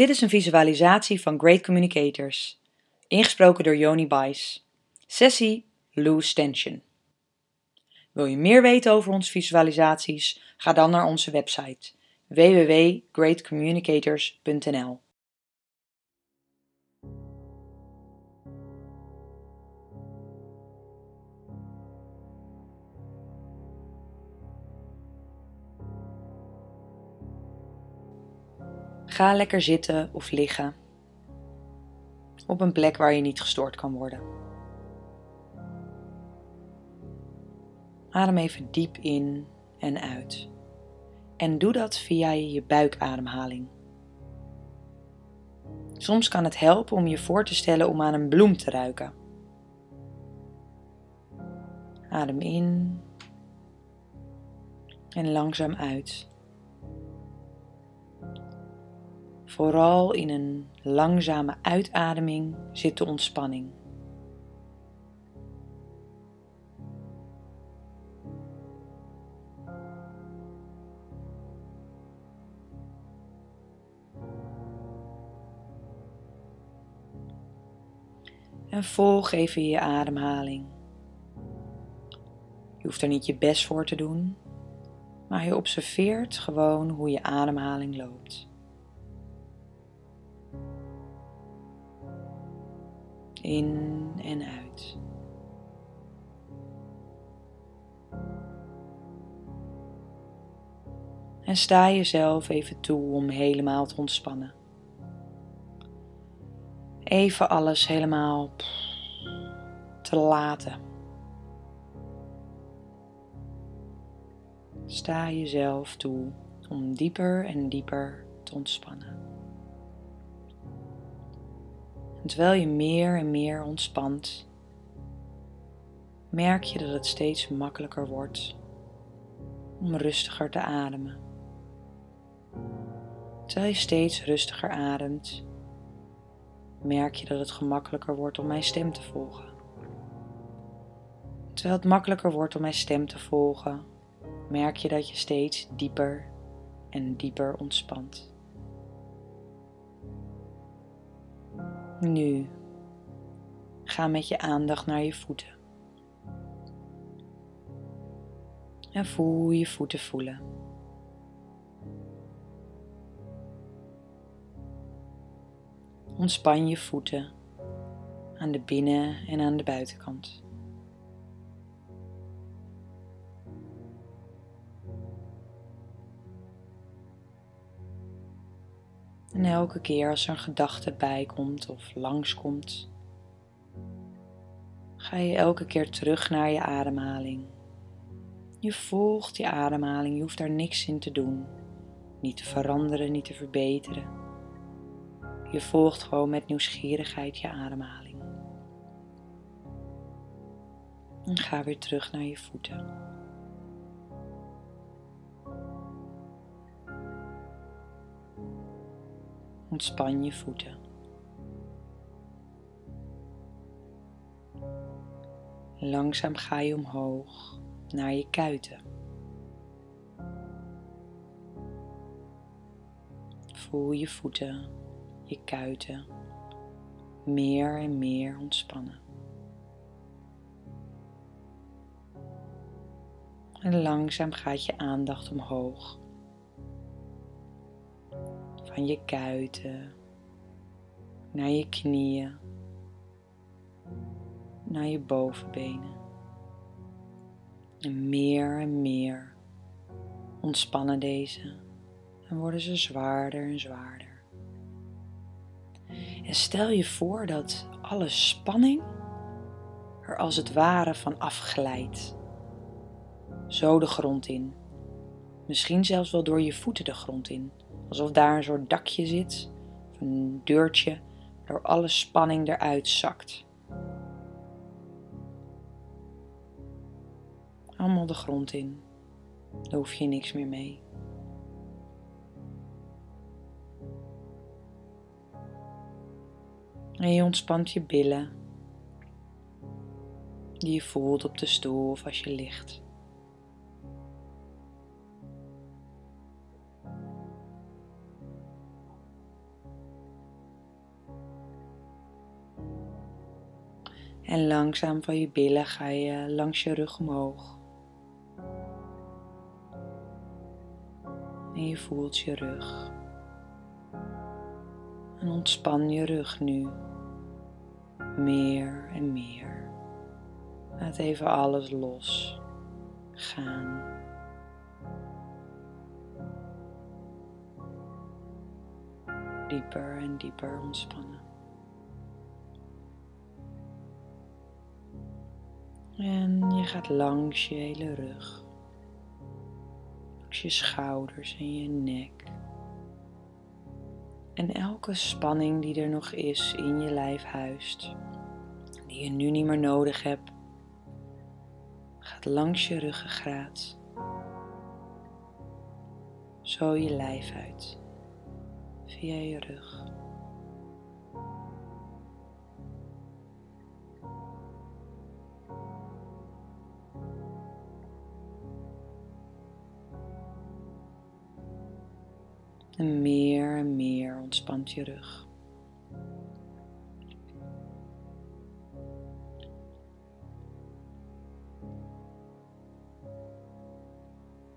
Dit is een visualisatie van Great Communicators, ingesproken door Joni Bice. Sessie Loose Tension. Wil je meer weten over onze visualisaties? Ga dan naar onze website www.greatcommunicators.nl. Ga lekker zitten of liggen op een plek waar je niet gestoord kan worden. Adem even diep in en uit. En doe dat via je buikademhaling. Soms kan het helpen om je voor te stellen om aan een bloem te ruiken. Adem in en langzaam uit. Vooral in een langzame uitademing zit de ontspanning. En volg even je ademhaling. Je hoeft er niet je best voor te doen, maar je observeert gewoon hoe je ademhaling loopt. In en uit. En sta jezelf even toe om helemaal te ontspannen. Even alles helemaal te laten. Sta jezelf toe om dieper en dieper te ontspannen. Terwijl je meer en meer ontspant, merk je dat het steeds makkelijker wordt om rustiger te ademen. Terwijl je steeds rustiger ademt, merk je dat het gemakkelijker wordt om mijn stem te volgen. Terwijl het makkelijker wordt om mijn stem te volgen, merk je dat je steeds dieper en dieper ontspant. Nu ga met je aandacht naar je voeten. En voel je voeten voelen. Ontspan je voeten aan de binnen- en aan de buitenkant. En elke keer als er een gedachte bij komt of langskomt, ga je elke keer terug naar je ademhaling. Je volgt je ademhaling, je hoeft daar niks in te doen. Niet te veranderen, niet te verbeteren. Je volgt gewoon met nieuwsgierigheid je ademhaling. En ga weer terug naar je voeten. Ontspan je voeten. Langzaam ga je omhoog naar je kuiten. Voel je voeten, je kuiten meer en meer ontspannen. En langzaam gaat je aandacht omhoog je kuiten naar je knieën, naar je bovenbenen. En meer en meer ontspannen deze en worden ze zwaarder en zwaarder. En stel je voor dat alle spanning er als het ware van afglijdt. Zo de grond in. Misschien zelfs wel door je voeten de grond in. Alsof daar een soort dakje zit, of een deurtje, door alle spanning eruit zakt. Allemaal de grond in. Daar hoef je niks meer mee. En je ontspant je billen, die je voelt op de stoel of als je ligt. En langzaam van je billen ga je langs je rug omhoog. En je voelt je rug. En ontspan je rug nu. Meer en meer. Laat even alles los gaan. Dieper en dieper ontspannen. En je gaat langs je hele rug, langs je schouders en je nek. En elke spanning die er nog is in je lijf huist, die je nu niet meer nodig hebt, gaat langs je ruggengraat, zo je lijf uit, via je rug. En meer en meer ontspant je rug.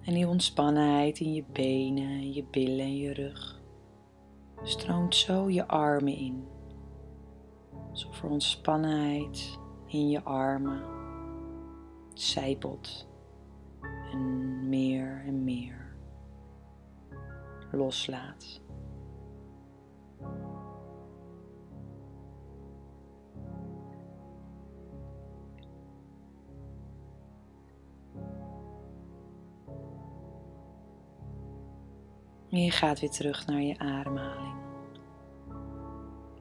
En die ontspannenheid in je benen, je billen en je rug stroomt zo je armen in. Alsof er ontspannenheid in je armen zijpelt en meer en meer loslaat. En je gaat weer terug naar je ademhaling.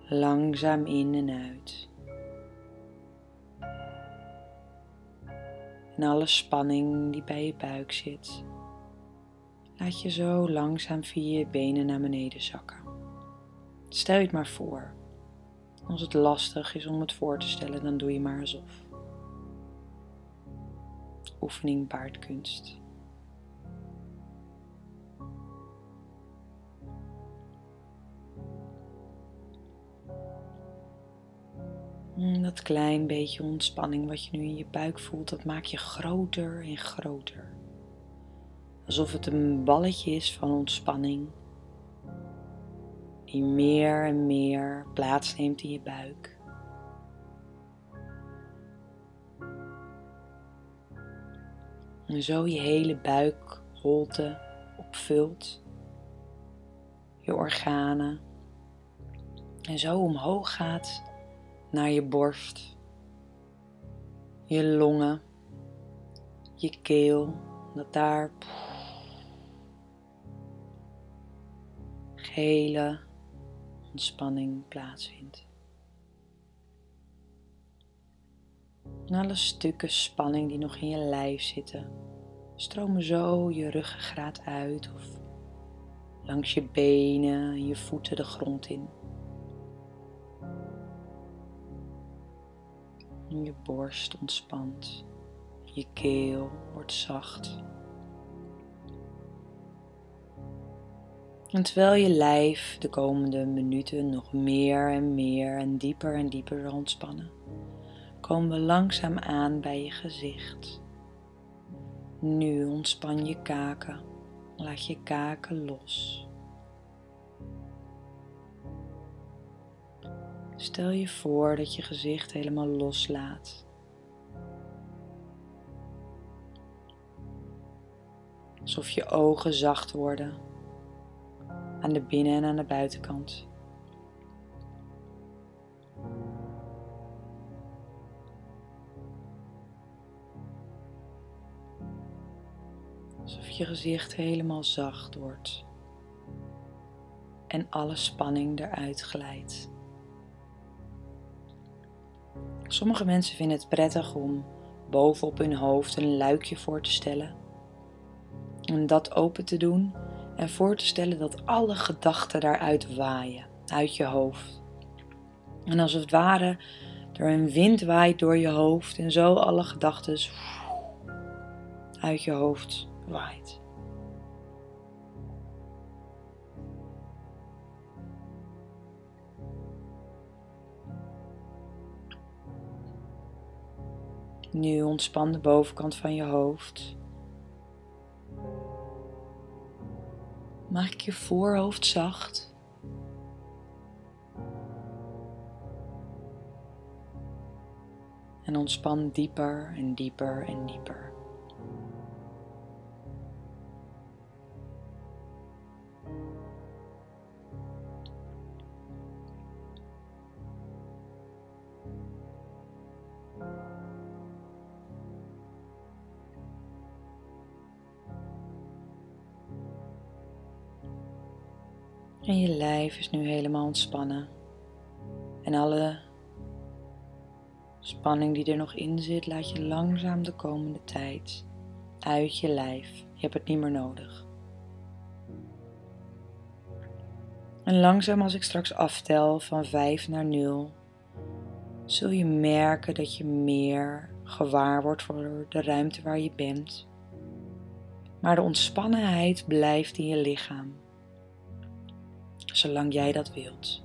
Langzaam in en uit. En alle spanning die bij je buik zit, laat je zo langzaam via je benen naar beneden zakken. Stel je het maar voor. Als het lastig is om het voor te stellen, dan doe je maar alsof. Oefening baardkunst. Mm, dat klein beetje ontspanning wat je nu in je buik voelt, dat maak je groter en groter. Alsof het een balletje is van ontspanning, die meer en meer plaatsneemt in je buik. En zo je hele buikholte opvult, je organen, en zo omhoog gaat naar je borst, je longen, je keel, dat daar gehele ontspanning plaatsvindt. Alle stukken spanning die nog in je lijf zitten, stromen zo je ruggengraat uit of langs je benen en je voeten de grond in. En je borst ontspant. Je keel wordt zacht. En terwijl je lijf de komende minuten nog meer en meer en dieper en dieper zal ontspannen, komen we langzaam aan bij je gezicht. Nu ontspan je kaken. Laat je kaken los. Stel je voor dat je gezicht helemaal loslaat. Alsof je ogen zacht worden aan de binnen- en aan de buitenkant. Alsof je gezicht helemaal zacht wordt en alle spanning eruit glijdt. Sommige mensen vinden het prettig om bovenop hun hoofd een luikje voor te stellen. En dat open te doen en voor te stellen dat alle gedachten daaruit waaien, uit je hoofd. En als het ware er een wind waait door je hoofd en zo alle gedachten uit je hoofd waait. Nu ontspan de bovenkant van je hoofd. Maak je voorhoofd zacht. En ontspan dieper en dieper en dieper. En je lijf is nu helemaal ontspannen. En alle spanning die er nog in zit, laat je langzaam de komende tijd uit je lijf. Je hebt het niet meer nodig. En langzaam als ik straks aftel van 5 naar 0, zul je merken dat je meer gewaar wordt voor de ruimte waar je bent. Maar de ontspannenheid blijft in je lichaam zolang jij dat wilt.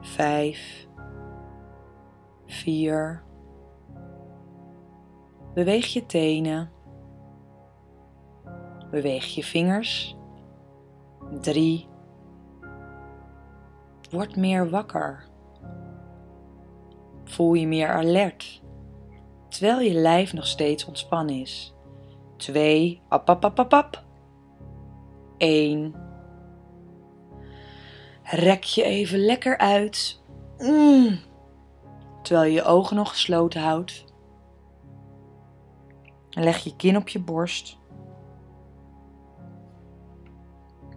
Vijf, vier. Beweeg je tenen. Beweeg je vingers. Drie. Word meer wakker. Voel je meer alert, terwijl je lijf nog steeds ontspannen is. 2. Ap, ap, ap, ap, ap. 1. Rek je even lekker uit. Mm. Terwijl je je ogen nog gesloten houdt. Leg je kin op je borst.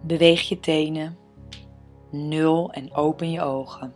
Beweeg je tenen. Nul en open je ogen.